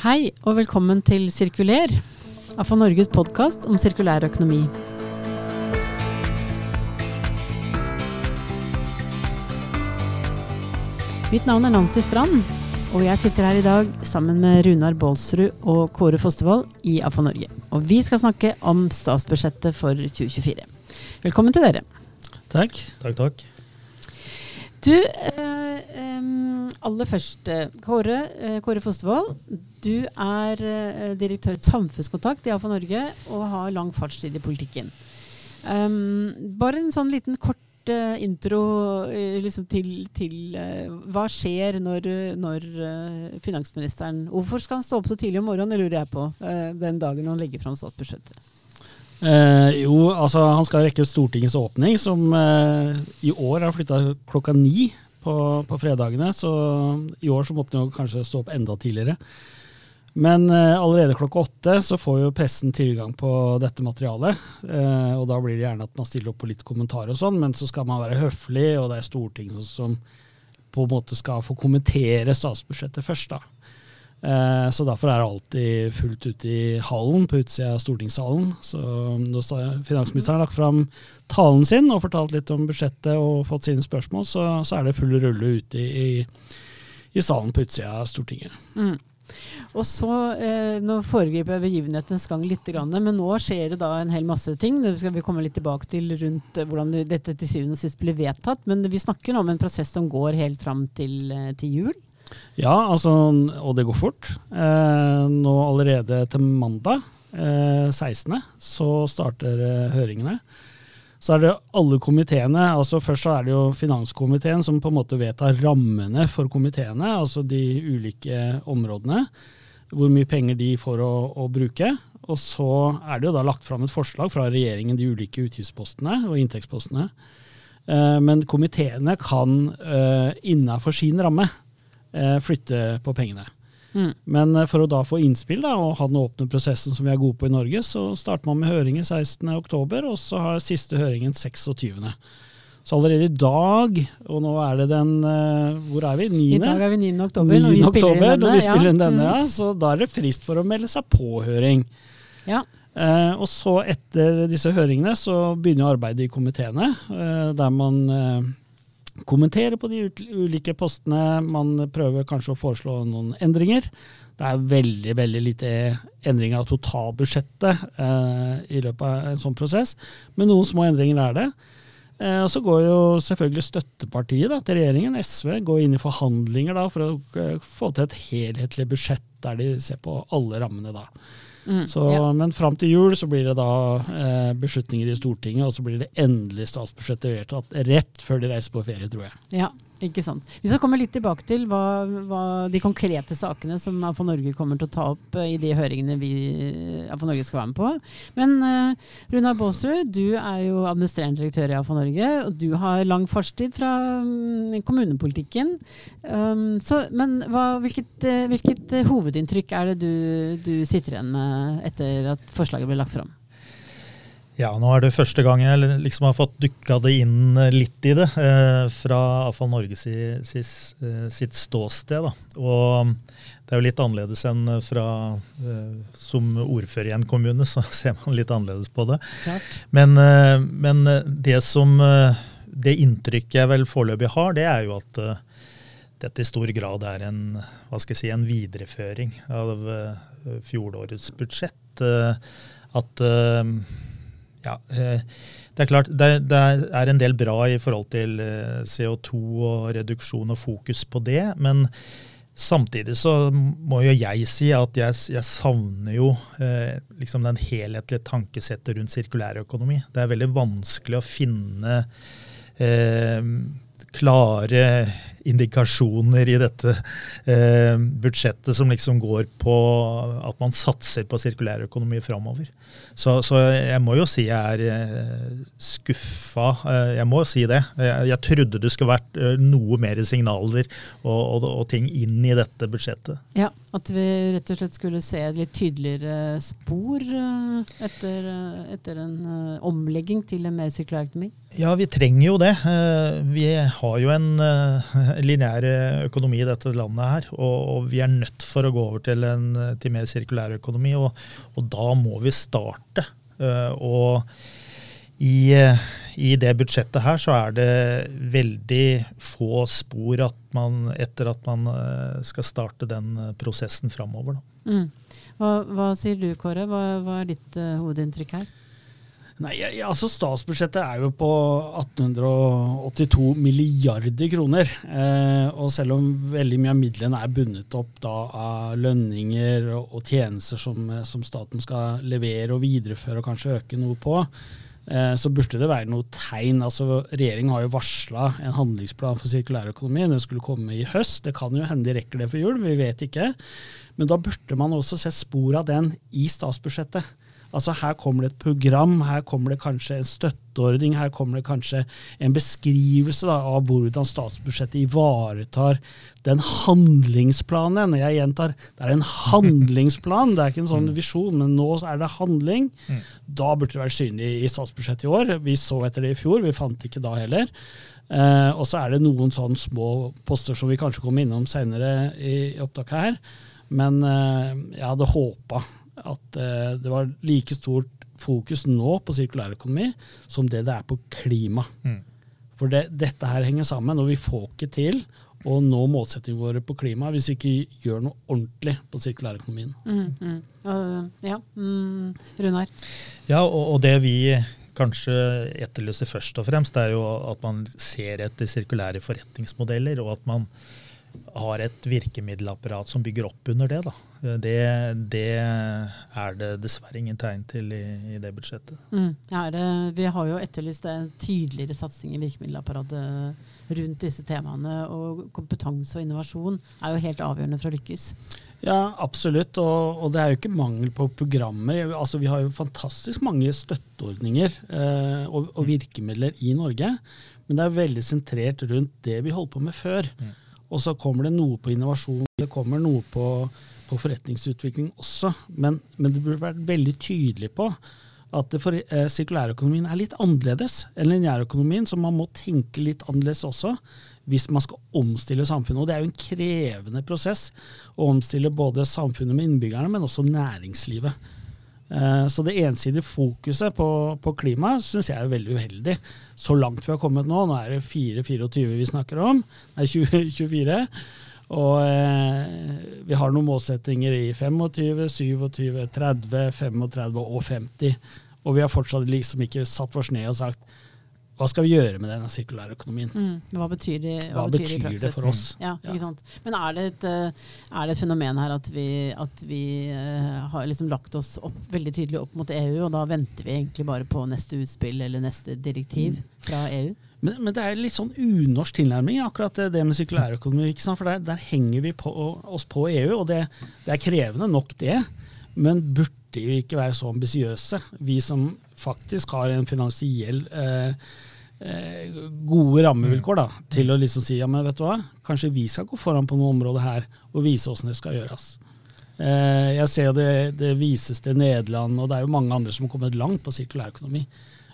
Hei og velkommen til Sirkuler, AFA Norges podkast om sirkulær økonomi. Mitt navn er Nancy Strand, og jeg sitter her i dag sammen med Runar Baalsrud og Kåre Fostervoll i AFA Norge. Og vi skal snakke om statsbudsjettet for 2024. Velkommen til dere. Takk. Takk, takk. Du, eh, em, aller først, eh, Kåre, eh, Kåre Fostervoll. Du er eh, direktør samfunnskontakt i AFA Norge og har lang fartstid i politikken. Um, bare en sånn liten kort intro liksom til, til uh, hva skjer når, når uh, finansministeren Hvorfor skal han stå opp så tidlig om morgenen, det lurer jeg på, uh, den dagen han legger fram statsbudsjettet? Jo, altså han skal rekke Stortingets åpning, som i år har flytta klokka ni på, på fredagene. Så i år så måtte han kanskje stå opp enda tidligere. Men eh, allerede klokka åtte så får jo pressen tilgang på dette materialet. Eh, og da blir det gjerne at man stiller opp på litt kommentarer og sånn, men så skal man være høflig, og det er Stortinget som på en måte skal få kommentere statsbudsjettet først, da. Eh, Så derfor er det alltid fullt ute i hallen, på utsida av stortingssalen. Så når finansministeren har lagt fram talen sin og fortalt litt om budsjettet og fått sine spørsmål, så, så er det full rulle ute i, i salen på utsida av Stortinget. Mm. Og så, eh, Nå foregriper jeg begivenhetens gang litt, men nå skjer det da en hel masse ting. Det skal vi komme litt tilbake til rundt eh, hvordan dette til syvende og sist blir vedtatt. Men vi snakker nå om en prosess som går helt fram til, eh, til jul. Ja, altså, og det går fort. Eh, nå allerede til mandag, eh, 16., så starter eh, høringene. Så er det alle komiteene. altså Først så er det jo finanskomiteen som på en måte vedtar rammene for komiteene, altså de ulike områdene. Hvor mye penger de får å, å bruke. Og så er det jo da lagt fram et forslag fra regjeringen, de ulike utgiftspostene og inntektspostene. Eh, men komiteene kan eh, innafor sin ramme flytte på pengene. Mm. Men eh, for å da få innspill da, og ha den åpne prosessen som vi er gode på i Norge, så starter man med høringer 16.10, og så har siste høringen 26. Så allerede i dag, og nå er det den eh, Hvor er vi? 9. I dag er vi 9. oktober, 9. når vi spiller oktober, inn denne. vi spiller ja. denne, ja. Så da er det frist for å melde seg på høring. Ja. Eh, og så etter disse høringene så begynner arbeidet i komiteene, eh, der man eh, kommenterer på de ulike postene. Man prøver kanskje å foreslå noen endringer. Det er veldig veldig lite endringer av totalbudsjettet eh, i løpet av en sånn prosess, men noen små endringer er det. Eh, og så går jo selvfølgelig støttepartiet da, til regjeringen, SV, går inn i forhandlinger da, for å eh, få til et helhetlig budsjett der de ser på alle rammene. da. Mm. Så, ja. Men fram til jul så blir det da eh, beslutninger i Stortinget, og så blir det endelig statsbudsjettet vedtatt rett før de reiser på ferie, tror jeg. Ja, ikke sant. Vi skal komme litt tilbake til hva, hva de konkrete sakene som AFA Norge kommer til å ta opp eh, i de høringene vi AFA Norge skal være med på. Men uh, Runar Baasrud, du er jo administrerende direktør i AFA Norge, og du har lang fartstid fra um, kommunepolitikken. Um, så, men hva, hvilket, eh, hvilket eh, hovedinntrykk er det du, du sitter igjen med etter at forslaget ble lagt fram? Ja, nå er det første gang jeg liksom har fått dukka det inn litt i det, eh, fra iallfall Norge si, si, eh, sitt ståsted. Da. Og det er jo litt annerledes enn fra eh, Som ordfører i en kommune, så ser man litt annerledes på det. Men, eh, men det som eh, Det inntrykket jeg vel foreløpig har, det er jo at eh, dette i stor grad er en, hva skal jeg si, en videreføring av eh, fjorårets budsjett. Eh, At eh, ja, eh, det er klart det, det er en del bra i forhold til eh, CO2 og reduksjon og fokus på det, men samtidig så må jo jeg si at jeg, jeg savner jo eh, liksom den helhetlige tankesettet rundt sirkulærøkonomi. Det er veldig vanskelig å finne eh, klare indikasjoner i dette eh, budsjettet som liksom går på at man satser på sirkulærøkonomi framover. Så, så jeg må jo si jeg er eh, skuffa. Eh, jeg må si det. Jeg, jeg trodde det skulle vært eh, noe mer signaler og, og, og ting inn i dette budsjettet. Ja, at vi rett og slett skulle se litt tydeligere spor etter, etter en omlegging til en mer sirkulær økonomi. Ja, vi trenger jo det. Eh, Vi har jo en, eh, lineær økonomi i dette landet her, og, vi er nødt for å gå over til en til mer sirkulær økonomi. Og, og da må vi starte. Og i, i, det budsjettet her så er det veldig få spor at man, etter at man skal starte den prosessen framover. Mm. Hva, hva, sier du, Kåre? Hva, hva er ditt uh, hovedinntrykk her? Nei, altså Statsbudsjettet er jo på 1882 milliarder kroner. Eh, og selv om veldig mye av midlene er bundet opp da, av lønninger og, og tjenester som, som, staten skal levere og videreføre og kanskje øke noe på, eh, så burde det være noe tegn. Altså, Regjeringen har jo varsla en handlingsplan for sirkulærøkonomi. Den skulle komme i høst. Det kan jo hende de rekker det for jul, vi vet ikke. Men da burde man også se spor av den i statsbudsjettet. Altså Her kommer det et program, her kommer det kanskje en støtteordning, her kommer det kanskje en beskrivelse da, av hvordan statsbudsjettet ivaretar den handlingsplanen. Jeg gjentar, det er en handlingsplan, det er ikke en sånn mm. visjon, men nå er det handling. Mm. Da burde det være synlig i statsbudsjettet i år. Vi så etter det i fjor, vi fant ikke da heller. Uh, og så er det noen sånne små poster som vi kanskje kommer innom senere i opptaket her. Men uh, jeg hadde håpa at eh, det var like stort fokus nå på sirkulærøkonomi som det det er på klima. Mm. For det, dette her henger sammen, og vi får ikke til å nå målsettingene våre på klima hvis vi ikke gjør noe ordentlig på sirkulærøkonomien. Mm, mm. Uh, ja, mm, Runar? Ja, og, og, det vi kanskje etterlyser først og fremst, det er jo at man ser etter sirkulære forretningsmodeller, og at man har et virkemiddelapparat som bygger opp under det. Da. Det, det er det dessverre ingen tegn til i, i det budsjettet. Mm. Ja, det, vi har jo etterlyst en tydeligere satsing i virkemiddelapparatet rundt disse temaene. Og kompetanse og innovasjon er jo helt avgjørende for å lykkes. Ja, absolutt. Og, og, det er jo ikke mangel på programmer. Altså, vi har jo fantastisk mange støtteordninger eh, og, og, virkemidler i Norge. Men det er veldig sentrert rundt det vi holdt på med før. Mm. Og så kommer det noe på innovasjon, det kommer noe på, på forretningsutvikling også. Men, men, det burde vært veldig tydelig på at for, eh, sirkulærøkonomien er litt annerledes enn lineærøkonomien, så man må tenke litt annerledes også hvis man skal omstille samfunnet. Og det er jo en krevende prosess å omstille både samfunnet med innbyggerne, men også næringslivet. Eh, så det ensidige fokuset på, på klima syns jeg er veldig uheldig. Så langt vi har kommet nå, nå er det 4-24 vi snakker om, nei 2024. Og eh, vi har noen målsettinger i 25, 27, 30, 35 og 50. Og vi har fortsatt liksom ikke satt oss ned og sagt hva skal vi gjøre med denne sirkulære økonomien? Mm. Hva betyr, det, hva hva betyr, betyr det, for oss? Ja. Men er det, et, eh, er det, et, fenomen her at vi, at vi uh, har liksom lagt oss opp, veldig tydelig opp mot EU, og da venter vi egentlig bare på neste utspill eller neste direktiv mm. fra EU? Men, men, det er litt sånn unorsk tilnærming, akkurat det med sirkulærøkonomi. For der, der, henger vi på, oss på EU, og det, det er krevende nok, det. Men burde vi ikke være så ambisiøse, vi som faktisk har en finansiell eh, Eh, gode rammevilkår da, til å liksom si ja, men vet du hva, kanskje vi skal gå foran på noen områder her og vise hvordan det skal gjøres. Eh, jeg ser det, det vises til Nederland, og det er jo mange andre som har kommet langt på sirkulærøkonomi.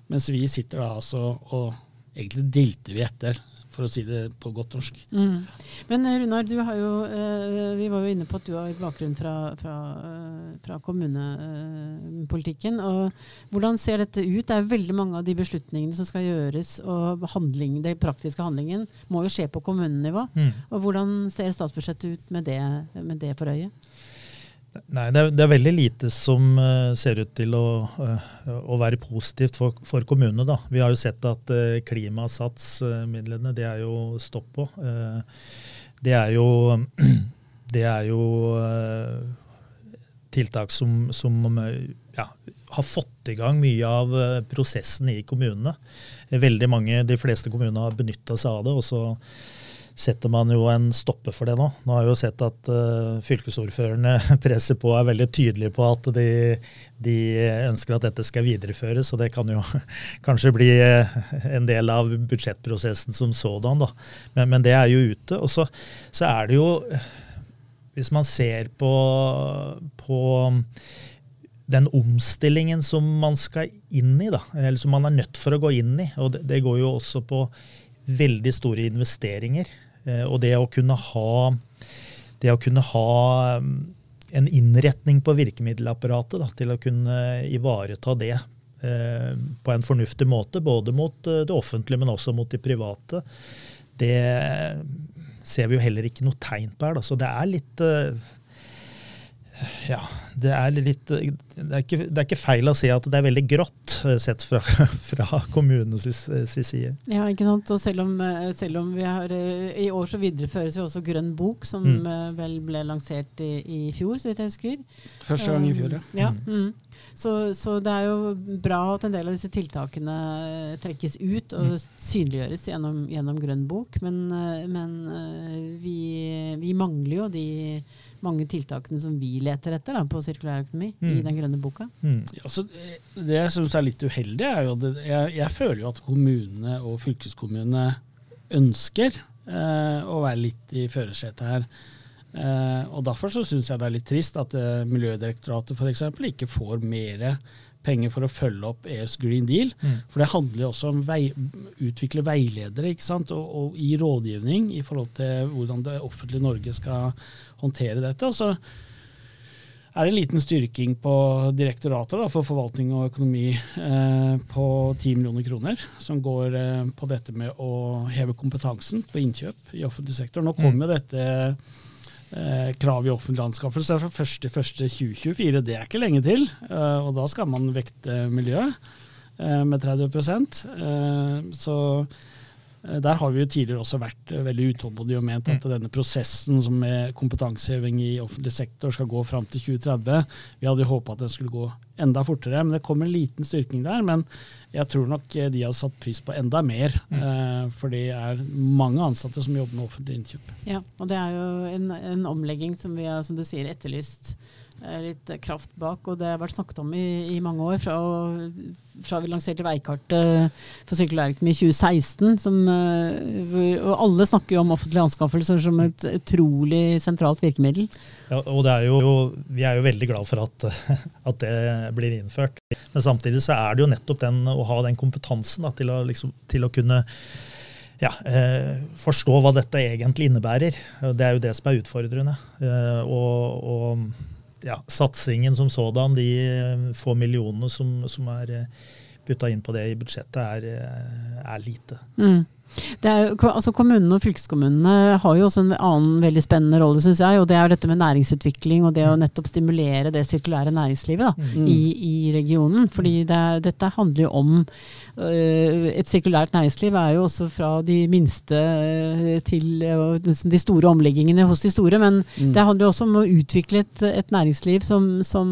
Mens vi sitter da altså og egentlig dilter vi etter for å si det på godt norsk. Mm. Men eh, Runar, du har jo, eh, vi var jo inne på at du har bakgrunn fra, fra, eh, fra kommunepolitikken. og Hvordan ser dette ut? Det er veldig mange av de beslutningene som skal gjøres, og handling, den praktiske handlingen må jo skje på kommunenivå. Mm. og Hvordan ser statsbudsjettet ut med det, med det for øye? Nei, det er, det er, veldig lite som uh, ser ut til å, uh, å være positivt for, for, kommunene. Da. Vi har jo sett at uh, klimasatsmidlene, det er jo stopp på. det er jo, det er jo tiltak som, som ja, har fått i gang mye av prosessen i kommunene. Veldig mange, De fleste kommunene har benytta seg av det. og så setter man jo en stopper for det nå. Nå har vi jo sett at uh, fylkesordførerne presser på er veldig tydelige på at de, de, ønsker at dette skal videreføres. Og det kan jo kanskje bli eh, en del av budsjettprosessen som sådan. da. Men, men det er jo ute. Og så, så, er det jo, hvis man ser på, på den omstillingen som man skal inn i, da, eller som man er nødt for å gå inn i, og det, det går jo også på veldig store investeringer. Eh, og det å kunne ha, det å kunne ha mm, en innretning på virkemiddelapparatet da, til å kunne ivareta det eh, på en fornuftig måte, både mot eh, det offentlige, men også mot de private, det ser vi jo heller ikke noe tegn på her. Da. Så det er litt eh, ja, det er, litt, det, er ikke, det er ikke, feil å si at det er veldig grått eh, sett fra, fra kommunens side. Ja, ikke sant. Og selv om, eh, selv om vi har eh, I år så videreføres jo også Grønn bok, som mm. vel ble lansert i, i fjor, så vidt jeg husker. Første gang i fjor, ja. ja mm. Så, så, det er jo bra at en del av disse tiltakene trekkes ut og mm. synliggjøres gjennom, gjennom Grønn bok, men, men vi, vi mangler jo de mange tiltakene som vi leter etter da, på sirkulærøkonomi mm. i den grønne boka. Mm. Altså, det jeg syns er litt uheldig, er jo at jeg, jeg, føler jo at kommunene og fylkeskommunene ønsker eh, å være litt i førersetet her. Eh, og Derfor så syns jeg det er litt trist at eh, Miljødirektoratet f.eks. ikke får mer penger for å følge opp EUs Green Deal. Mm. For det handler jo også om å utvikle veiledere ikke sant? Og, og, i rådgivning i forhold til hvordan det offentlige Norge skal håndtere dette. Og så er det en liten styrking på direktoratet da, for forvaltning og økonomi eh, på 10 millioner kroner, som går eh, på dette med å heve kompetansen på innkjøp i offentlig sektor. Nå kommer mm. dette eh, krav i offentlig anskaffelse fra 1.1.2024. Det er ikke lenge til, eh, og da skal man vekte miljøet eh, med 30 eh, Så Eh, der har vi jo tidligere også vært eh, veldig utålmodige og ment at mm. denne prosessen som med kompetanseheving i offentlig sektor skal gå fram til 2030. Vi hadde jo håpa at den skulle gå enda fortere, men det kom en liten styrking der. Men jeg tror nok eh, de har satt pris på enda mer, mm. for det er mange ansatte som jobber med offentlige innkjøp. Ja, og det er jo en, en omlegging som vi har, som du sier, etterlyst litt kraft bak, og det har vært snakket om i, i mange år. Fra, fra, vi lanserte veikartet for sirkulærøkonomi i 2016. Som, eh, og alle snakker jo om offentlige anskaffelser som et utrolig sentralt virkemiddel. Ja, og er jo, Vi er jo veldig glad for at, at, det blir innført. Men samtidig så er det jo nettopp den å ha den kompetansen da, til, å, liksom, til å kunne ja, eh, forstå hva dette egentlig innebærer. Det er jo det som er utfordrende. Eh, og, og ja, satsingen som sådan, de eh, få millionene som, som er eh, putta inn på det i budsjettet, er, eh, er lite. Mm. Er, altså kommunene og fylkeskommunene har jo også en annen veldig spennende rolle, syns jeg. Og det er dette med næringsutvikling og det å nettopp stimulere det sirkulære næringslivet da, mm. i, i, regionen. Fordi det, dette handler jo om Eh, et sirkulært næringsliv er jo også fra de minste eh, til liksom de store omleggingene hos de store. Men mm. det handler jo også om å utvikle et, et næringsliv som, som,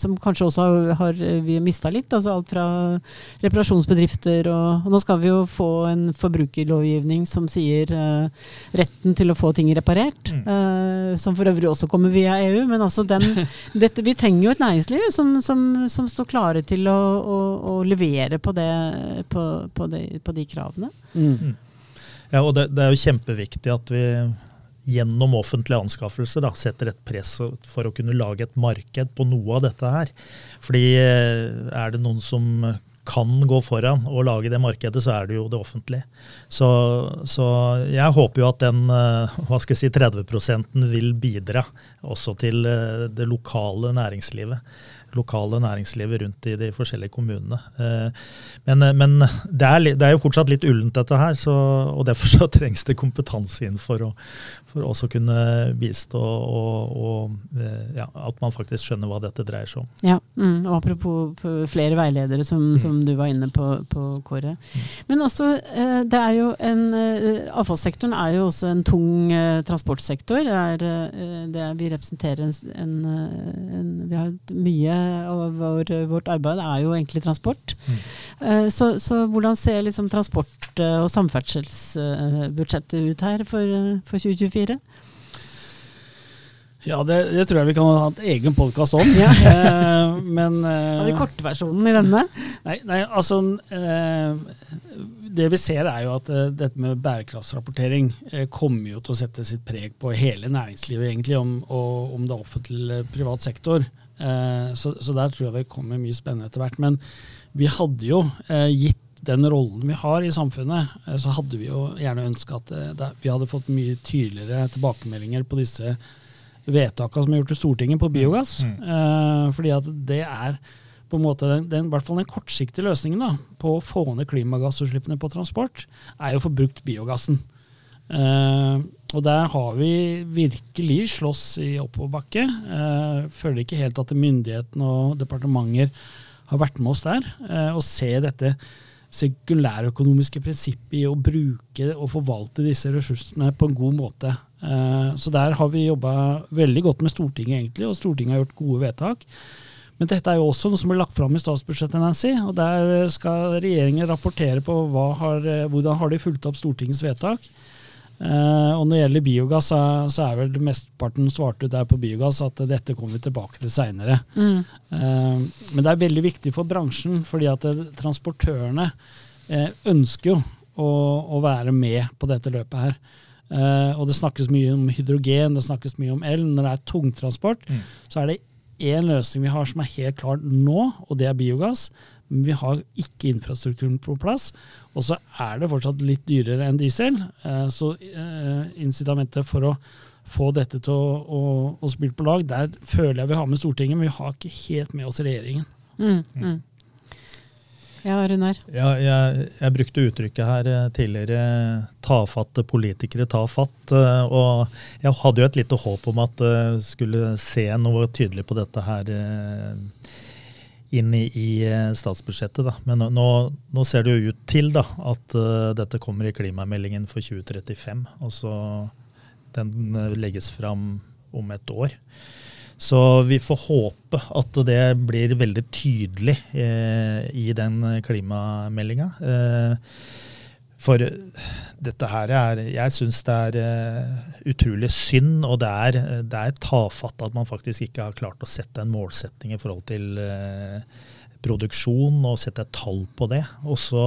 som, kanskje også har, har vi mista litt. altså Alt fra reparasjonsbedrifter og, og, Nå skal vi jo få en forbrukerlovgivning som sier uh, retten til å få ting reparert. Mm. Uh, som for øvrig også kommer via EU. Men altså den, dette, vi trenger jo et næringsliv som, som står klare til å, å, å levere på det, på, på, de, på de, kravene. Mm. mm. Ja, og det, det, er jo kjempeviktig at vi gjennom offentlige anskaffelser da, setter et press for å kunne lage et marked på noe av dette her. Fordi eh, er det noen som kan gå foran og lage det markedet, så er det jo det offentlige. Så, så jeg håper jo at den eh, hva skal jeg si, 30 vil bidra også til eh, det lokale næringslivet lokale næringslivet rundt i de forskjellige kommunene. Eh, men, men det, er, det, er, jo fortsatt litt ullent, dette her, så, og derfor så trengs det kompetanse inn for å, for også kunne bistå og, og ja, at man faktisk skjønner hva dette dreier seg om. Ja, mm, og Apropos flere veiledere, som, mm. Som du var inne på, på Kåre. Men altså, det er jo en Avfallssektoren er jo også en tung transportsektor. Det er, det er, vi representerer en, en, en, Vi har mye av vår, vårt arbeid er jo egentlig transport. Mm. Så, så, hvordan ser liksom transport- og samferdselsbudsjettet ut her for, for 2024? Ja, det, det, tror jeg vi kan ha en egen podkast om. Ja. Eh, men eh, Har vi kortversjonen i denne? Nei, nei altså eh, Det vi ser, er jo at eh, dette med bærekraftsrapportering eh, kommer jo til å sette sitt preg på hele næringslivet, egentlig, om, og, om det er offentlig eller privat sektor. Eh, så, så, der tror jeg det kommer mye spennende etter hvert. Men vi hadde jo gitt den rollen vi har i samfunnet, eh, så hadde vi jo gjerne ønska at det, vi hadde fått mye tydeligere tilbakemeldinger på disse vedtakene som er gjort i Stortinget på biogass. Mm. Eh, fordi at det er på en måte den, den, i hvert fall den kortsiktige løsningen da, på å få ned klimagassutslippene på transport, er jo å få brukt biogassen. Eh, og der har vi virkelig slåss i oppoverbakke. Eh, føler ikke helt at myndighetene og departementer har vært med oss der. Eh, og se dette sirkulærøkonomiske prinsippet i å bruke og forvalte disse ressursene på en god måte. Eh, så der har vi jobba veldig godt med Stortinget, egentlig, og Stortinget har gjort gode vedtak. Men dette er jo også noe som ble lagt fram i statsbudsjettet, Nancy. Og der skal regjeringen rapportere på har, hvordan har de fulgt opp Stortingets vedtak. Og når det gjelder biogass, så, så er vel mesteparten svart ut der på biogass at dette kommer vi tilbake til seinere. Mm. Men det er veldig viktig for bransjen, fordi at transportørene ønsker jo å, å, være med på dette løpet her. Og det snakkes mye om hydrogen, det snakkes mye om el. Når det er tungtransport, mm. så er det én løsning vi har som er helt klar nå, og det er biogass. Men vi har ikke infrastrukturen på plass. Og så er det fortsatt litt dyrere enn diesel. Eh, så eh, incitamentet for å få dette til å, å, å spille på lag, der føler jeg vi har med Stortinget, men vi har ikke helt med oss regjeringen. Mm, mm. Ja, Runar? Ja, jeg, jeg, brukte uttrykket her eh, tidligere 'tafatte politikere ta fatt'. Eh, og jeg hadde jo et lite håp om at jeg skulle se noe tydelig på dette her eh, inn i, i statsbudsjettet. Da. Men nå, nå, ser det jo ut til da, at dette kommer i klimameldingen for 2035. og så Den legges fram om et år. Så vi får håpe at det blir veldig tydelig eh, i den klimameldinga. Eh, for dette her er Jeg syns det er uh, utrolig synd, og det er, det er, tafatt at man faktisk ikke har klart å sette en målsetting i forhold til uh, produksjon og sette et tall på det. Og så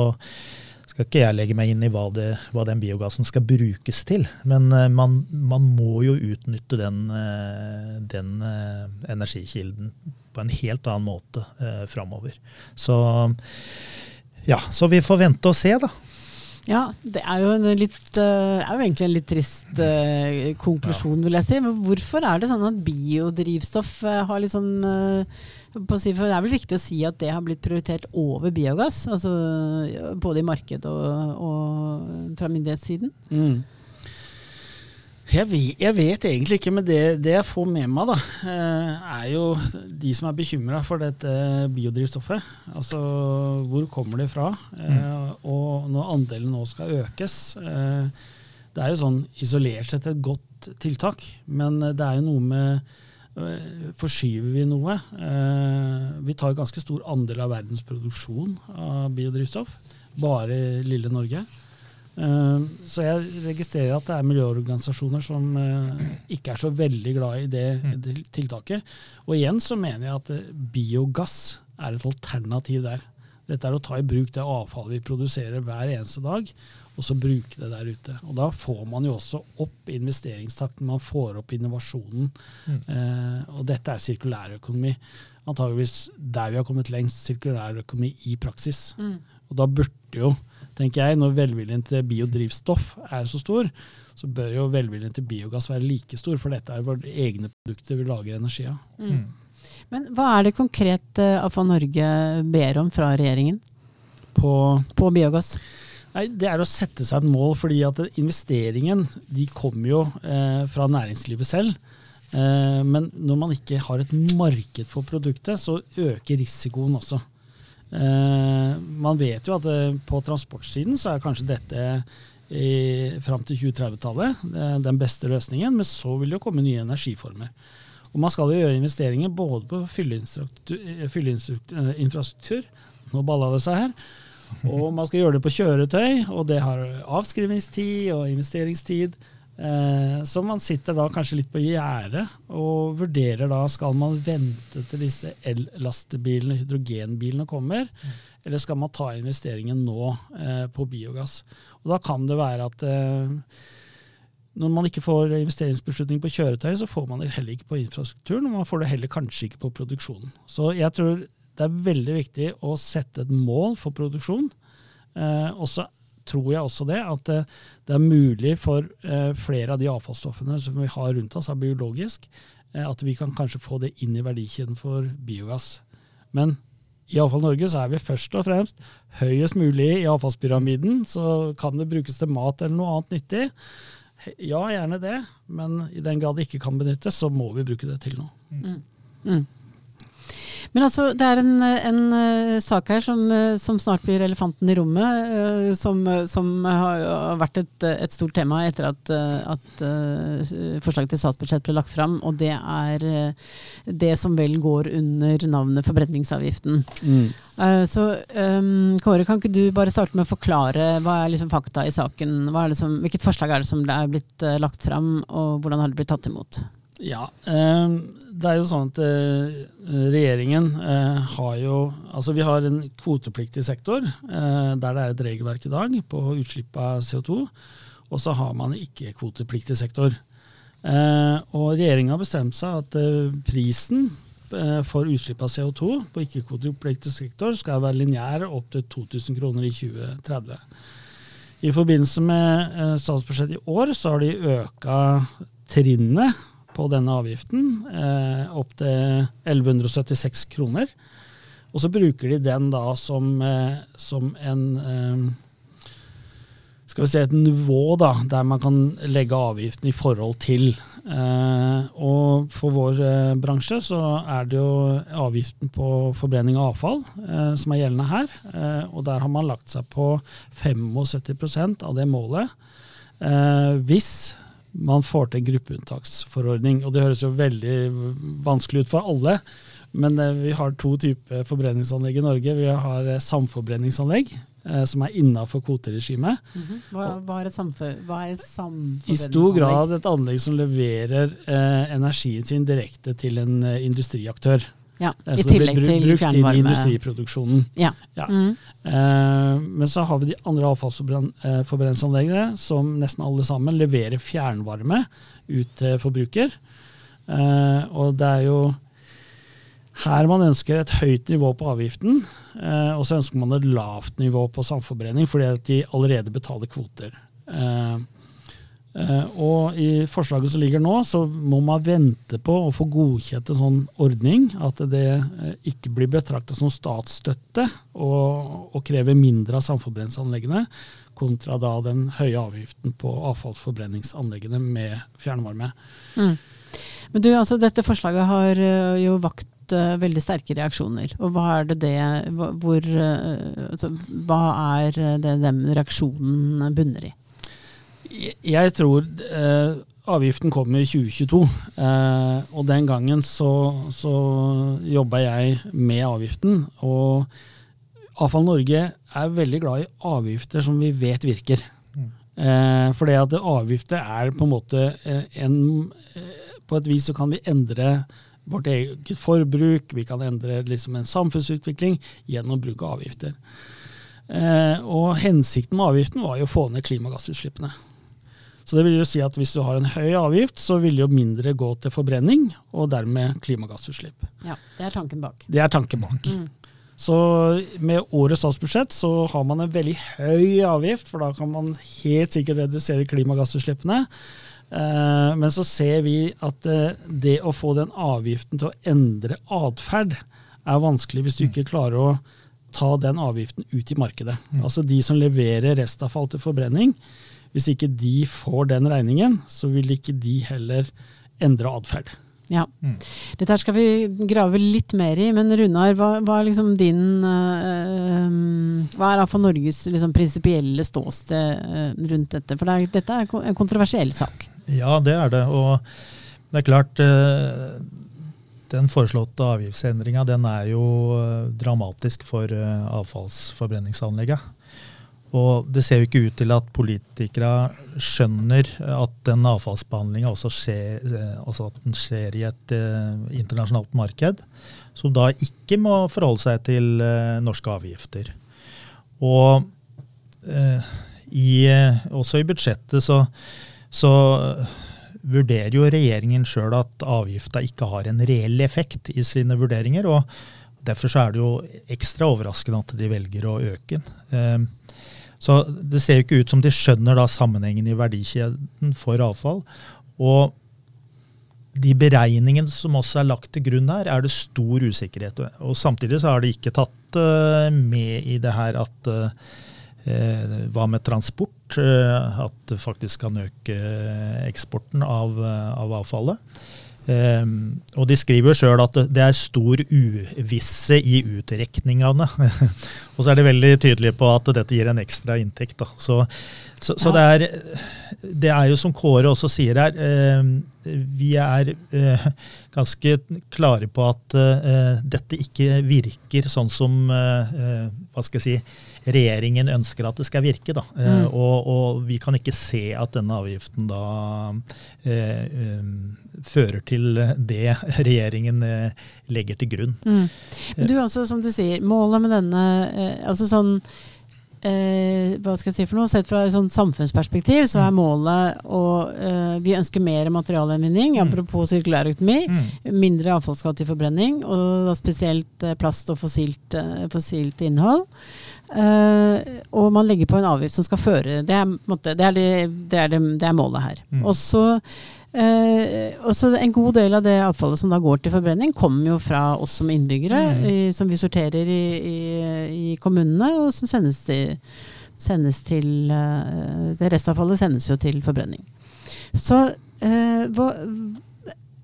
skal ikke jeg legge meg inn i hva, det, hva den biogassen skal brukes til. Men uh, man, man, må jo utnytte den, uh, den uh, energikilden på en helt annen måte uh, framover. Så ja, så vi får vente og se, da. Ja, det er jo, litt, er jo egentlig en litt trist uh, konklusjon, vil jeg si. Men hvorfor er det sånn at biodrivstoff uh, har liksom uh, Si, for det er vel riktig å si at det har blitt prioritert over biogass? Altså, både i marked og, og fra myndighetssiden? Mm. Jeg vet, jeg vet, egentlig ikke, men det, det, jeg får med meg, da, eh, er jo de som er bekymra for dette biodrivstoffet. Altså hvor kommer det fra? Mm. Eh, og når andelen nå skal økes. Eh, det er jo sånn isolert sett et godt tiltak, men det er jo noe med forskyver vi noe. Vi tar ganske stor andel av verdens produksjon av biodrivstoff, bare lille Norge. Så jeg registrerer at det er miljøorganisasjoner som ikke er så veldig glad i det mm. tiltaket. Og igjen så mener jeg at biogass er et alternativ der. Dette er å ta i bruk det avfallet vi produserer hver eneste dag, og så bruke det der ute. Og Da får man jo også opp investeringstakten, man får opp innovasjonen. Mm. Eh, og dette er sirkulærøkonomi. Antageligvis der vi har kommet lengst, sirkulærøkonomi i praksis. Mm. Og da burde jo, tenker jeg, når velviljen til biodrivstoff er så stor, så bør jo velviljen til biogass være like stor, for dette er våre egne produkter vi lager energi av. Mm. mm. Men hva er det konkret uh, AFA Norge ber om fra regjeringen på, på biogass? Nei, Det er å sette seg et mål, fordi at investeringen de kommer jo eh, fra næringslivet selv. Eh, men når man ikke har et marked for produktet, så øker risikoen også. Eh, man vet jo at eh, på transportsiden så er kanskje dette fram til 2030-tallet den beste løsningen, men så vil det komme nye energiformer. Og man skal jo gjøre investeringer både på fylleinfrastruktur, nå balla det seg her, og man skal gjøre det på kjøretøy, og det har avskrivningstid og investeringstid. Eh, så man sitter da kanskje litt på gjerdet og vurderer da skal man vente til disse el-lastebilene, hydrogenbilene, kommer, mm. eller skal man ta investeringen nå eh, på biogass. Og da kan det være at eh, når man ikke får investeringsbeslutning på kjøretøy, så får man det heller ikke på infrastrukturen, og man får det heller kanskje ikke på produksjonen. Så jeg tror det er veldig viktig å sette et mål for produksjon. Eh, og tror jeg også det, at det, det er mulig for eh, flere av de avfallsstoffene som vi har rundt oss, er biologisk, eh, at vi kan kanskje få det inn i verdikjeden for biogass. Men i Avfall Norge så er vi først og fremst høyest mulig i avfallspyramiden. Så kan det brukes til mat eller noe annet nyttig. Ja, gjerne det, men i den grad det ikke kan benyttes, så må vi bruke det til noe. Mm. Mm. Men altså, det er en, en uh, sak her som, uh, som, snart blir elefanten i rommet, uh, som, som, har vært et, et, stort tema etter at, at forslaget til statsbudsjett ble lagt fram. Og det er det som vel går under navnet forbrenningsavgiften. Mm. så um, Kåre, kan ikke du bare starte med å forklare hva er liksom fakta i saken? Som, hvilket forslag er det som er blitt lagt fram, og hvordan har det blitt tatt imot? Ja, eh, det er jo sånn at eh, regjeringen eh, har jo Altså vi har en kvotepliktig sektor der det er et regelverk i dag på utslipp av CO2. Og så har man ikke-kvotepliktig sektor. Og regjeringa har bestemt seg at prisen for utslipp av CO2 på ikke-kvotepliktig sektor skal være lineær opp til 2000 kroner i 2030. I forbindelse med statsbudsjettet i år så har de øka trinnet på denne avgiften eh, opp til 1176 kroner. Og så bruker de den da som, eh, som en eh, skal vi si et nivå da, der man kan legge avgiften i forhold til. Eh, og for vår eh, bransje så er det jo avgiften på forbrenning av avfall eh, som er gjeldende her. Og der har man lagt seg på 75% av det målet. hvis man får til en gruppeunntaksforordning. Og det høres jo veldig vanskelig ut for alle. Men eh, vi har to typer forbrenningsanlegg i Norge. Vi har eh, samforbrenningsanlegg, eh, som er innafor kvoteregimet. Mm -hmm. hva, hva, er et samforbrenningsanlegg? I stor grad et anlegg som leverer eh, energien sin direkte til en industriaktør. Ja, I tillegg til fjernvarme. Brukt inn i industriproduksjonen. Ja. ja. Mm. Eh, men så har vi de andre avfallsforbrenningsanleggene som nesten alle sammen leverer fjernvarme ut til forbruker. Eh, og det er jo her man ønsker et høyt nivå på avgiften, eh, og så ønsker man et lavt nivå på samforbrenning fordi at de allerede betaler kvoter. Eh, og i forslaget som ligger nå, så må man vente på å få godkjent en sånn ordning. At det uh, ikke blir betraktet som statsstøtte og, og krever mindre av samforbrenningsanleggene, kontra da den høye avgiften på avfallsforbrenningsanleggene med fjernvarme. Mm. Men du, altså Dette forslaget har uh, jo vakt veldig sterke reaksjoner. Og hva er det det hvor, altså, Hva er det den reaksjonen bunner i? Jeg tror eh, avgiften kom i 2022. Eh, og den gangen så, så jobba jeg med avgiften. Og Avfall Norge er veldig glad i avgifter som vi vet virker. Mm. Eh, for det at avgifter er på en måte eh, en eh, På et vis så kan vi endre vårt eget forbruk, vi kan endre liksom en samfunnsutvikling gjennom bruk av avgifter. Eh, og hensikten med avgiften var jo å få ned klimagassutslippene. Så det vil jo si at hvis du har en høy avgift, så vil jo mindre gå til forbrenning, og dermed klimagassutslipp. Ja, Det er tanken bak. Det er tanken bak. Mm. Så med årets statsbudsjett så har man en veldig høy avgift, for da kan man helt sikkert redusere klimagassutslippene. Eh, men så ser vi at eh, det å få den avgiften til å endre atferd er vanskelig hvis du ikke klarer å ta den avgiften ut i markedet. Mm. Altså de som leverer restavfall til forbrenning, hvis ikke de får den regningen, så vil ikke de heller endre atferd. Ja. Mm. Dette her skal vi grave litt mer i, men Runar, hva, hva er liksom din øh, Hva er for Norges liksom, prinsipielle ståsted øh, rundt dette? For det er, dette er en kontroversiell sak. Ja, det er det. Og det er klart øh, Den foreslåtte avgiftsendringa den er jo dramatisk for avfallsforbrenningsanlegget. Og det ser jo ikke ut til at politikere skjønner at den avfallsbehandlinga også skjer, eh, altså at den skjer i et eh, internasjonalt marked, som da ikke må forholde seg til eh, norske avgifter. Og eh, i, også i budsjettet så, så vurderer jo regjeringen sjøl at avgifta ikke har en reell effekt i sine vurderinger. og Derfor så er det jo ekstra overraskende at de velger å øke den. Så det ser jo ikke ut som de skjønner da sammenhengen i verdikjeden for avfall. Og de beregningene som også er lagt til grunn her, er det stor usikkerhet ved. Og samtidig så har de ikke tatt med i det her at hva med transport? At det faktisk kan øke eksporten av, av avfallet. Um, og de skriver sjøl at det er stor uvisse i utrekningene. og så er de veldig tydelige på at dette gir en ekstra inntekt. Så, så, så det, er, det, er, jo som Kåre også sier her, uh, vi er uh, ganske klare på at uh, dette ikke virker sånn som hva skal jeg si, regjeringen ønsker at det skal virke. Da. Mm. Og, og, vi kan ikke se at denne avgiften da fører til det regjeringen legger til grunn. Mm. Du altså, som du sier, målet med denne altså sånn eh, hva skal jeg si for noe, Sett fra et sånn samfunnsperspektiv så er mm. målet å eh, Vi ønsker mer materialgjenvinning, mm. apropos sirkulærøkonomi. Mm. Mindre avfallsskatt til forbrenning, og da spesielt eh, plast og fossilt, eh, fossilt innhold. Uh, og man legger på en avgift som skal føre Det er, det er, det, det er, det er målet her. Mm. Og så Eh, også en god del av det avfallet som da går til forbrenning, kommer jo fra oss som innbyggere, mm. i, som vi sorterer i, i, i, kommunene, og som sendes til, sendes til eh, Det restavfallet sendes jo til forbrenning. Så eh, hva,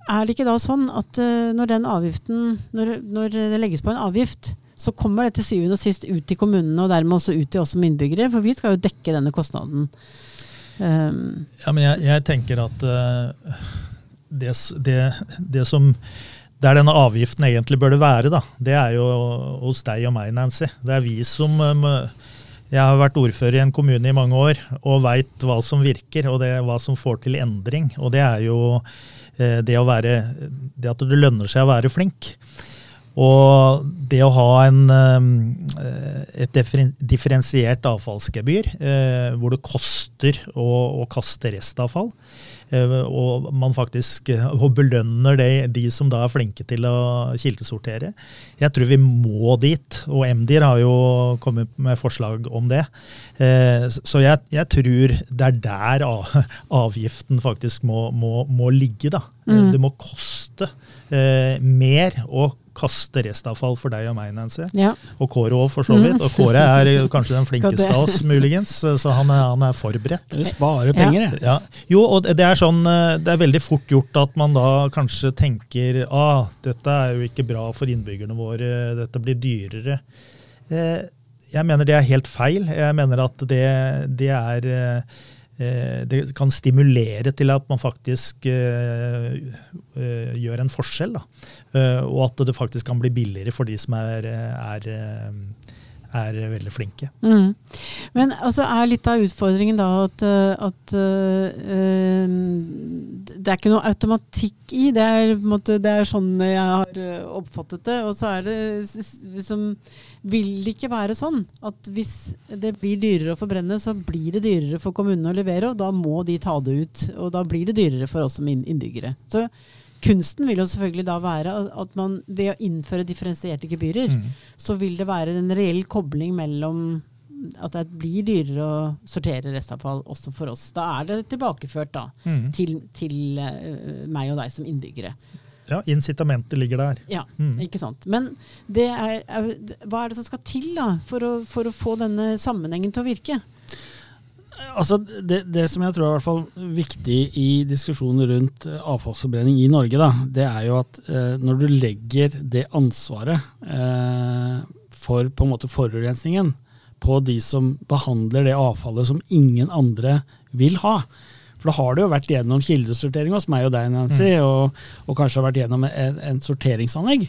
er det ikke da sånn at uh, når den avgiften når, når, det legges på en avgift, så kommer det til syvende og sist ut til kommunene, og dermed også ut til oss som innbyggere, for vi skal jo dekke denne kostnaden. Um, ja, men jeg, jeg tenker at uh, det, det, det, som Der denne avgiften egentlig burde være, da, det er jo hos deg og meg, Nancy. Det er vi som um, Jeg har vært ordfører i en kommune i mange år og veit hva som virker, og det, hva som får til endring. Og det er jo uh, det, være, det at det lønner seg å være flink. Og det å ha en, eh, et differensiert avfallsgebyr, eh, hvor det koster å, å kaste restavfall, eh, og man faktisk belønner det, de som da er flinke til å kildesortere. Jeg tror vi må dit, og MDIR har jo kommet med forslag om det. Så jeg, jeg tror det er der avgiften faktisk må, må, må ligge. da. Mm. Det må koste mer å kaste restavfall for deg og meg, Nancy. Ja. Og Kåre òg, for så vidt. Og Kåre er kanskje den flinkeste av oss, muligens, så han er, han er forberedt. Du sparer penger, jeg. Ja. Jo, og det er sånn, eh, det er veldig fort gjort at man da kanskje tenker ah, dette er jo ikke bra for innbyggerne våre, dette blir dyrere. Eh, jeg mener det er helt feil. Jeg mener at det, det er eh, Eh, det kan stimulere til at man faktisk uh, uh, gjør en forskjell. Da. og at det faktisk kan bli billigere for de som er, er, er veldig flinke. Mm. Men altså, er litt av utfordringen da at, at det er ikke noe automatikk i. Det er, måte, det er, sånn jeg har oppfattet det. Og så er det liksom vil det ikke være sånn at hvis det blir dyrere å forbrenne, så blir det dyrere for kommunene å levere, og da må de ta det ut. Og da blir det dyrere for oss som innbyggere. Så kunsten vil jo selvfølgelig da være at man ved å innføre differensierte gebyrer, mm. så vil det være en reell kobling mellom at det blir dyrere å sortere restavfall også for oss. Da er det tilbakeført da, mm. til, til uh, meg og deg som innbyggere. Ja, incitamentet ligger der. Ja, mm. ikke sant. Men er, er, hva er det som skal til da, for å, for å, få denne sammenhengen til å virke? Altså, det, det, som jeg tror er hvert fall viktig i diskusjonen rundt eh, avfallsforbrenning i Norge, da, det er jo at eh, når du legger det ansvaret eh, for på en måte forurensningen på de som behandler det avfallet som ingen andre vil ha, for da har det jo vært gjennom kildesortering hos meg og deg, Nancy, mm. og, og, kanskje har vært gjennom en, en sorteringsanlegg.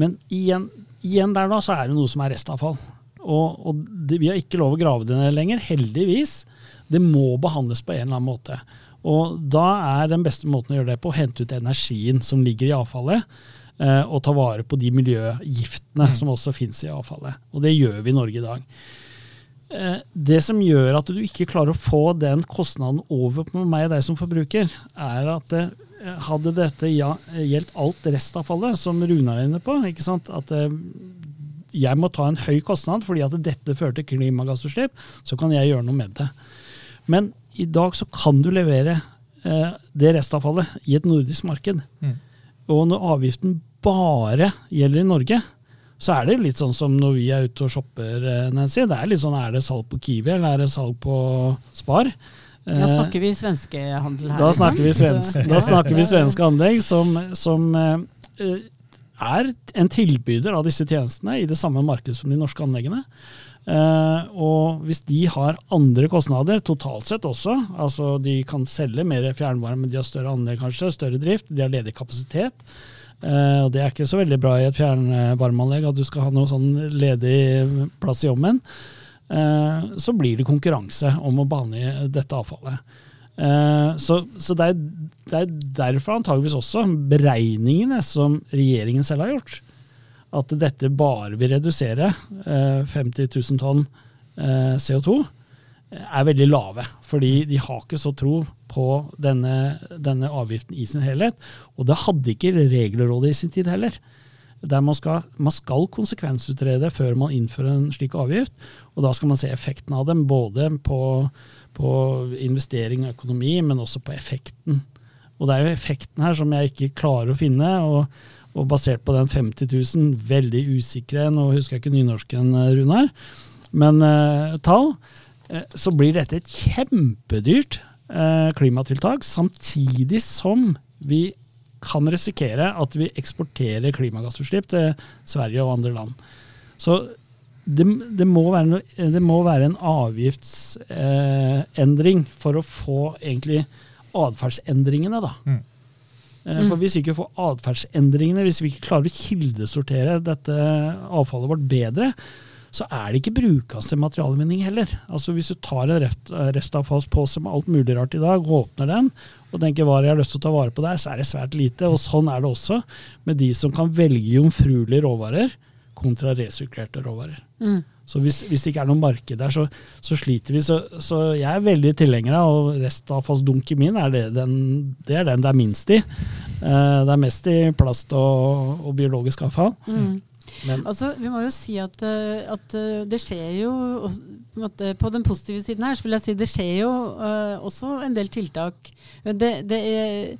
Men igjen, igjen, der da, så er det noe som er restavfall. Og, og det, vi har ikke lov å grave det ned lenger, heldigvis. Det må behandles på en eller annen måte. Og da er den beste måten å gjøre det på å hente ut energien som ligger i avfallet. Eh, og ta vare på de miljøgiftene mm. som også finnes i avfallet. Og det gjør vi i Norge i dag. Eh, det som gjør at du ikke klarer å få den kostnaden over på meg og deg som forbruker, er at hadde dette ja, gjeldt alt restavfallet, som Runar er inne på, at eh, jeg må ta en høy kostnad fordi at dette fører til klimagassutslipp, så kan jeg gjøre noe med det. Men i dag så kan du levere eh, det restavfallet i et nordisk marked. Mm. Og når avgiften bare gjelder i Norge, så er det litt sånn som når vi er ute og shopper, eh, Nancy. Det er litt sånn, er det salg på Kiwi, eller er det salg på Spar? Da Eh, snakker vi svenskehandel her. da snakker vi svensk, da snakker vi svenske anlegg som, som eh, er en tilbyder av disse tjenestene i det samme markedet som de norske anleggene. Eh, og hvis de har andre kostnader, totalt sett også, altså de kan selge mer fjernvarme, men de har større anlegg kanskje, større drift, de har ledig kapasitet. Eh, og det er ikke så veldig bra i et fjernvarmeanlegg at du skal ha noe sånn ledig plass i ommen. Eh, så blir det konkurranse om å bane dette avfallet. Så, så det, er, det er derfor antageligvis også beregningene som regjeringen selv har gjort, at dette bare vil redusere eh, 50 000 tonn eh, CO2, eh, er veldig lave. Fordi de har ikke så tro på denne, denne avgiften i sin helhet. Og det hadde ikke Regelrådet i sin tid heller. Der man skal, man skal konsekvensutrede før man innfører en slik avgift. Og da skal man se effekten av dem, både på, på investering og økonomi, men også på effekten. Og det er jo effekten her som jeg ikke klarer å finne. og, og basert på den 50 000, veldig usikre, nå husker jeg ikke nynorsken, Runar, men eh, tall, eh, så blir dette et kjempedyrt eh, klimatiltak, samtidig som vi kan risikere at vi eksporterer klimagassutslipp til Sverige og andre land. Så det, det, må, være noe, det må være en avgiftsendring for å få egentlig atferdsendringene, da. Mm. Eh, For hvis vi ikke får atferdsendringene, hvis vi ikke klarer å kildesortere dette avfallet vårt bedre, så er det ikke brukende til materialvinning heller. Altså Hvis du tar en rest, restavfallspose med alt mulig rart i dag, og åpner den og tenker hva har lyst til å ta vare på der, så er det svært lite. Og sånn er det også med de som kan velge jomfruelige råvarer kontra resirkulerte råvarer. Mm. Så hvis, hvis det ikke er noe marked der, så, så sliter vi. Så, så jeg er veldig tilhenger av, og restavfallsdunken min er det, den, det er den det er minst i. Eh, det er mest i plast og, og biologisk avfall. Mm. Men Altså, vi må jo si at, eh, at eh, det skjer jo på, den positive siden her, så vil jeg si det skjer jo også en del tiltak. Det, det er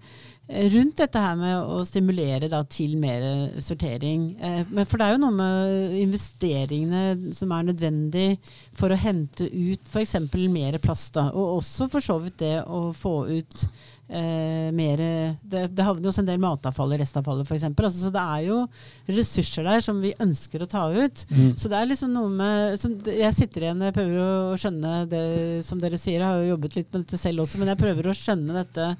rundt dette her med å stimulere da, til mer sortering. Eh, men for det er jo noe med investeringene som er nødvendig for å hente ut f.eks. mer plast. Da, og også for så vidt det å få ut eh, mer det, det havner jo også en del matavfall i restavfallet f.eks. Altså, så det er jo ressurser der som vi ønsker å ta ut. Mm. Så det er liksom noe med så Jeg sitter igjen og prøver å skjønne det som dere sier. Jeg har jo jobbet litt med dette selv også, men jeg prøver å skjønne dette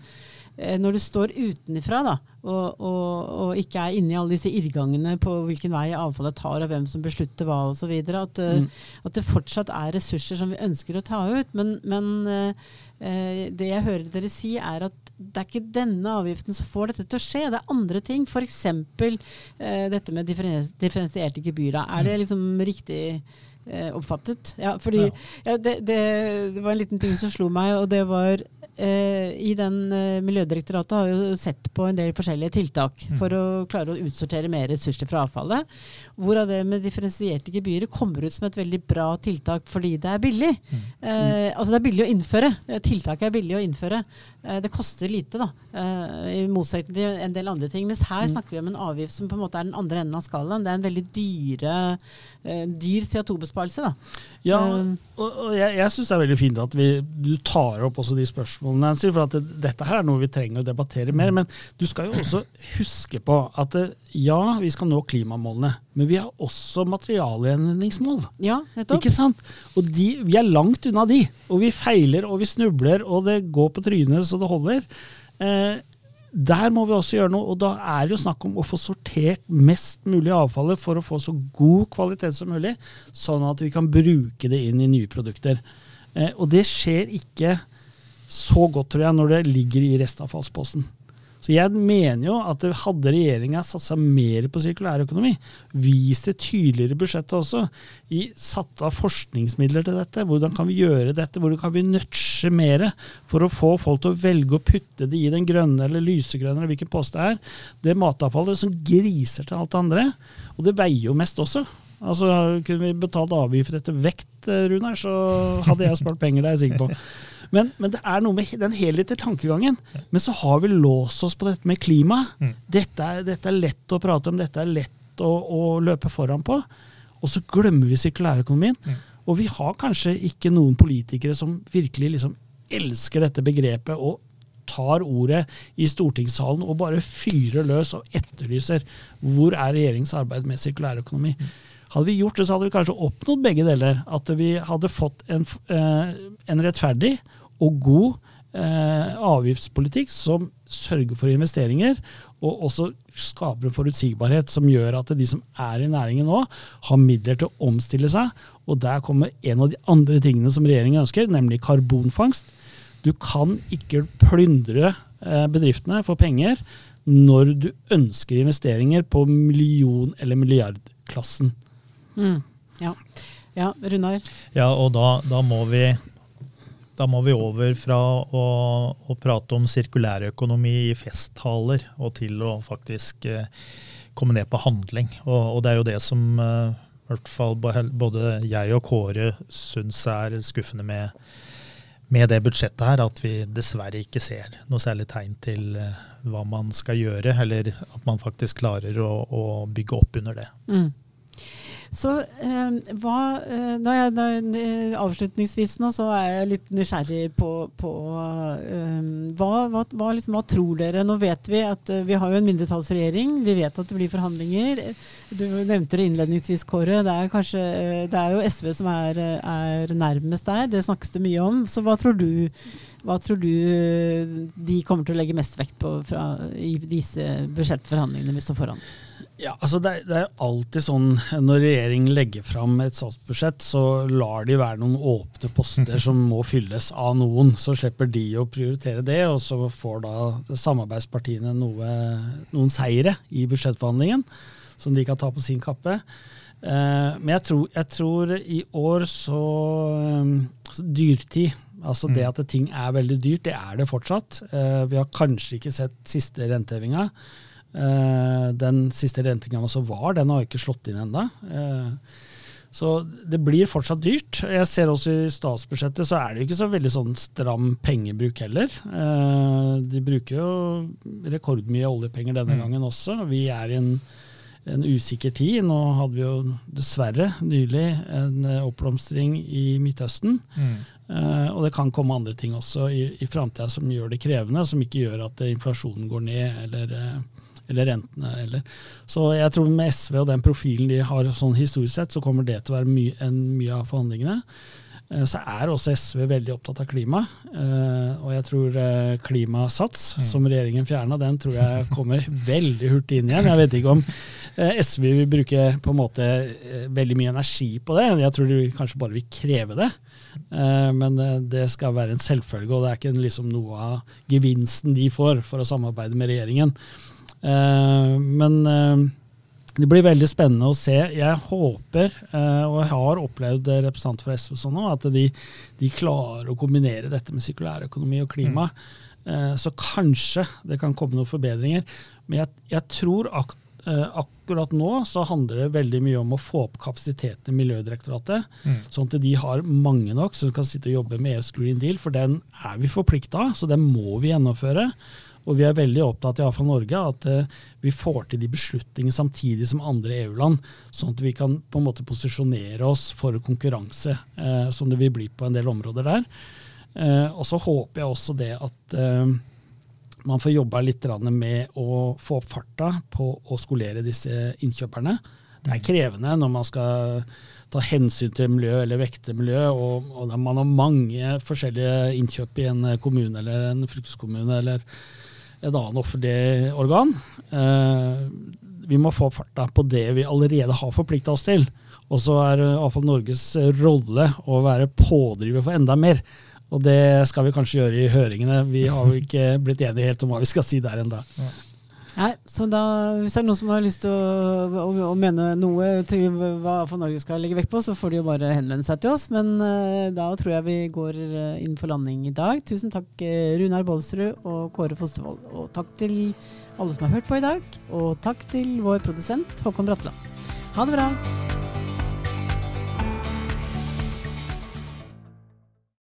når du står utenfra da, og, og, og ikke er inne i alle disse irrgangene på hvilken vei avfallet tar, og hvem som beslutter hva osv. At, eh, Mm. at det fortsatt er ressurser som vi ønsker å ta ut. Men, men eh, eh, det jeg hører dere si, er at det er ikke denne avgiften som får dette til å skje. Det er andre ting. F.eks. Eh, dette med differensierte gebyrer. Er det liksom riktig eh, oppfattet? Ja, fordi ja, det, det, det var en liten ting som slo meg, og det var eh, i den eh, Miljødirektoratet har jo sett på en del forskjellige tiltak for å klare å utsortere mer ressurser fra avfallet. Hvorav det med differensierte gebyrer kommer ut som et veldig bra tiltak fordi det er billig. Eh, altså det er billig å innføre. Eh, Tiltaket er billig å innføre. Eh, det koster lite, da. Eh, I motsetning til en del andre ting. Mens her snakker vi om en avgift som på en måte er den andre enden av skalaen. Det er en veldig dyre, eh, dyr CO2-besparelse, da. Ja, Um, og, og jeg, jeg syns det er veldig fint at vi, du tar opp også de spørsmålene, Nancy, for at det, dette her er noe vi trenger å debattere mer. Men du skal jo også huske på at det, ja, vi skal nå klimamålene, men vi har også materialgjenvinningsmål. ja, nettopp. Ikke sant? Og de, vi er langt unna de. Og vi feiler og vi snubler, og det går på trynet så det holder. Eh, der må vi også gjøre noe, og da er det jo snakk om å få sortert mest mulig avfallet for å få så god kvalitet som mulig, sånn at vi kan bruke det inn i nye produkter. Eh, og det skjer ikke så godt, tror jeg, når det ligger i restavfallsposen. Så jeg mener jo at hadde regjeringa satsa mer på sirkulærøkonomi, vist det tydeligere i budsjettet også, i satt av forskningsmidler til dette, hvordan kan vi gjøre dette, hvordan kan vi nudge mer for å få folk til å velge å putte det i den grønne eller lysegrønne eller hvilken post det er, det matavfallet som griser til alt det andre, og det veier jo mest også. Altså, Kunne vi betalt avgift etter vekt, eh, Runar, så hadde jeg spart penger, det er jeg sikker på. Men, men, det er noe med den helhetlige tankegangen. Men så har vi låst oss på dette med klima. Mm. Dette er, dette er lett å prate om, dette er lett å, å løpe foran på. Og så glemmer vi sirkulærøkonomien. Mm. Og vi har kanskje ikke noen politikere som virkelig liksom elsker dette begrepet og tar ordet i stortingssalen og bare fyrer løs og etterlyser hvor er regjeringens arbeid med sirkulærøkonomi. Mm. Hadde vi gjort det, så hadde vi kanskje oppnådd begge deler. At vi hadde fått en, eh, en rettferdig og god eh, avgiftspolitikk som sørger for investeringer, og også skaper forutsigbarhet som gjør at de som er i næringen nå, har midler til å omstille seg. Og der kommer en av de andre tingene som regjeringen ønsker, nemlig karbonfangst. Du kan ikke plyndre eh, bedriftene for penger når du ønsker investeringer på million- eller milliardklassen. Mm. Ja. ja, Runar? Ja, og da, da, må vi, da, må vi over fra å, å prate om sirkulærøkonomi i festtaler og til å faktisk eh, komme ned på handling. Og, og, det er jo det som eh, hvert fall både jeg og Kåre syns er skuffende med, med det budsjettet her, at vi dessverre ikke ser noe særlig tegn til eh, hva man skal gjøre, eller at man faktisk klarer å, å bygge opp under det. Mm. Så eh, hva eh, da jeg, da, eh, Avslutningsvis nå så er jeg litt nysgjerrig på, på eh, hva, hva, hva, liksom, hva, tror dere? Nå vet vi at uh, vi har jo en mindretallsregjering. Vi vet at det blir forhandlinger. Du nevnte det innledningsvis, Kåre. Det er, kanskje, eh, det er jo SV som er, er, nærmest der. Det snakkes det mye om. Så hva tror du, hva tror du de kommer til å legge mest vekt på fra, i disse budsjettforhandlingene vi står foran? Ja, altså det, det, er alltid sånn når regjeringen legger fram et statsbudsjett, så lar de være noen åpne poster som må fylles av noen. Så slipper de å prioritere det, og så får da samarbeidspartiene noe, noen seire i budsjettforhandlingen som de kan ta på sin kappe. Eh, men jeg tror, jeg tror, i år så, så Dyrtid. Altså det mm. at ting er veldig dyrt, det er det fortsatt. Eh, vi har kanskje ikke sett siste rentehevinga. Uh, den siste rentinga som var, den har ikke slått inn ennå. Uh, så det blir fortsatt dyrt. Jeg ser også i statsbudsjettet så er det ikke så veldig sånn stram pengebruk heller. Uh, de bruker jo rekordmye oljepenger denne mm. gangen også. Vi er i en, en, usikker tid. Nå hadde vi jo dessverre nylig en oppblomstring i Midtøsten. Mm. Og det kan komme andre ting også i, i framtida som gjør det krevende, som ikke gjør at inflasjonen går ned eller eller rentene. Eller. Så jeg tror med SV og den profilen de har sånn historisk sett, så kommer det til å være mye, en, mye av forhandlingene. Eh, så er også SV veldig opptatt av klima. Eh, og jeg tror eh, Klimasats, mm. som regjeringen fjerna, den tror jeg kommer veldig hurtig inn igjen. Jeg vet ikke om SV vil bruke på en måte veldig mye energi på det. Jeg tror de kanskje bare vil kreve det. Men det skal være en selvfølge, og det er ikke liksom noe av gevinsten de får for å samarbeide med regjeringen. Eh, men eh, det blir veldig spennende å se. Jeg håper, eh, og jeg har opplevd representanter fra SV sånn at de, de, klarer å kombinere dette med sirkulærøkonomi og klima. Mm. Så kanskje det kan komme noen forbedringer. Men jeg, jeg tror ak akkurat nå så handler det veldig mye om å få opp kapasiteten i Miljødirektoratet. Mm. Sånn at de har mange nok som kan sitte og jobbe med EUs Green Deal, for den er vi forplikta så den må vi gjennomføre. Og vi er veldig opptatt iallfall Norge at uh, vi får til de beslutningene samtidig som andre EU-land, sånn at vi kan på en måte posisjonere oss for konkurranse, eh, som det vil bli på en del områder der. Eh, og så håper jeg også det at man får jobba litt med å få opp farta på å skolere disse innkjøperne. Det er krevende når man skal ta hensyn til miljø eller vekte miljø, og, og man har mange forskjellige innkjøp i en kommune eller en fylkeskommune eller et annet offentlig organ. Eh, vi må få farta på det vi allerede har forplikta oss til. Og så er iallfall Norges rolle å være pådriver for enda mer. Og det skal vi kanskje gjøre i høringene. Vi har jo ikke blitt enige helt om hva vi skal si der ennå. Nei, så da, Hvis det er noen som har lyst til å, å, å mene noe til hva for Norge skal legge vekt på, så får de jo bare henvende seg til oss. Men uh, da tror jeg vi går uh, inn for landing i dag. Tusen takk, uh, Runar Bolsrud og Kåre Fostervold. Og takk til alle som har hørt på i dag. Og takk til vår produsent Håkon Bratland. Ha det bra.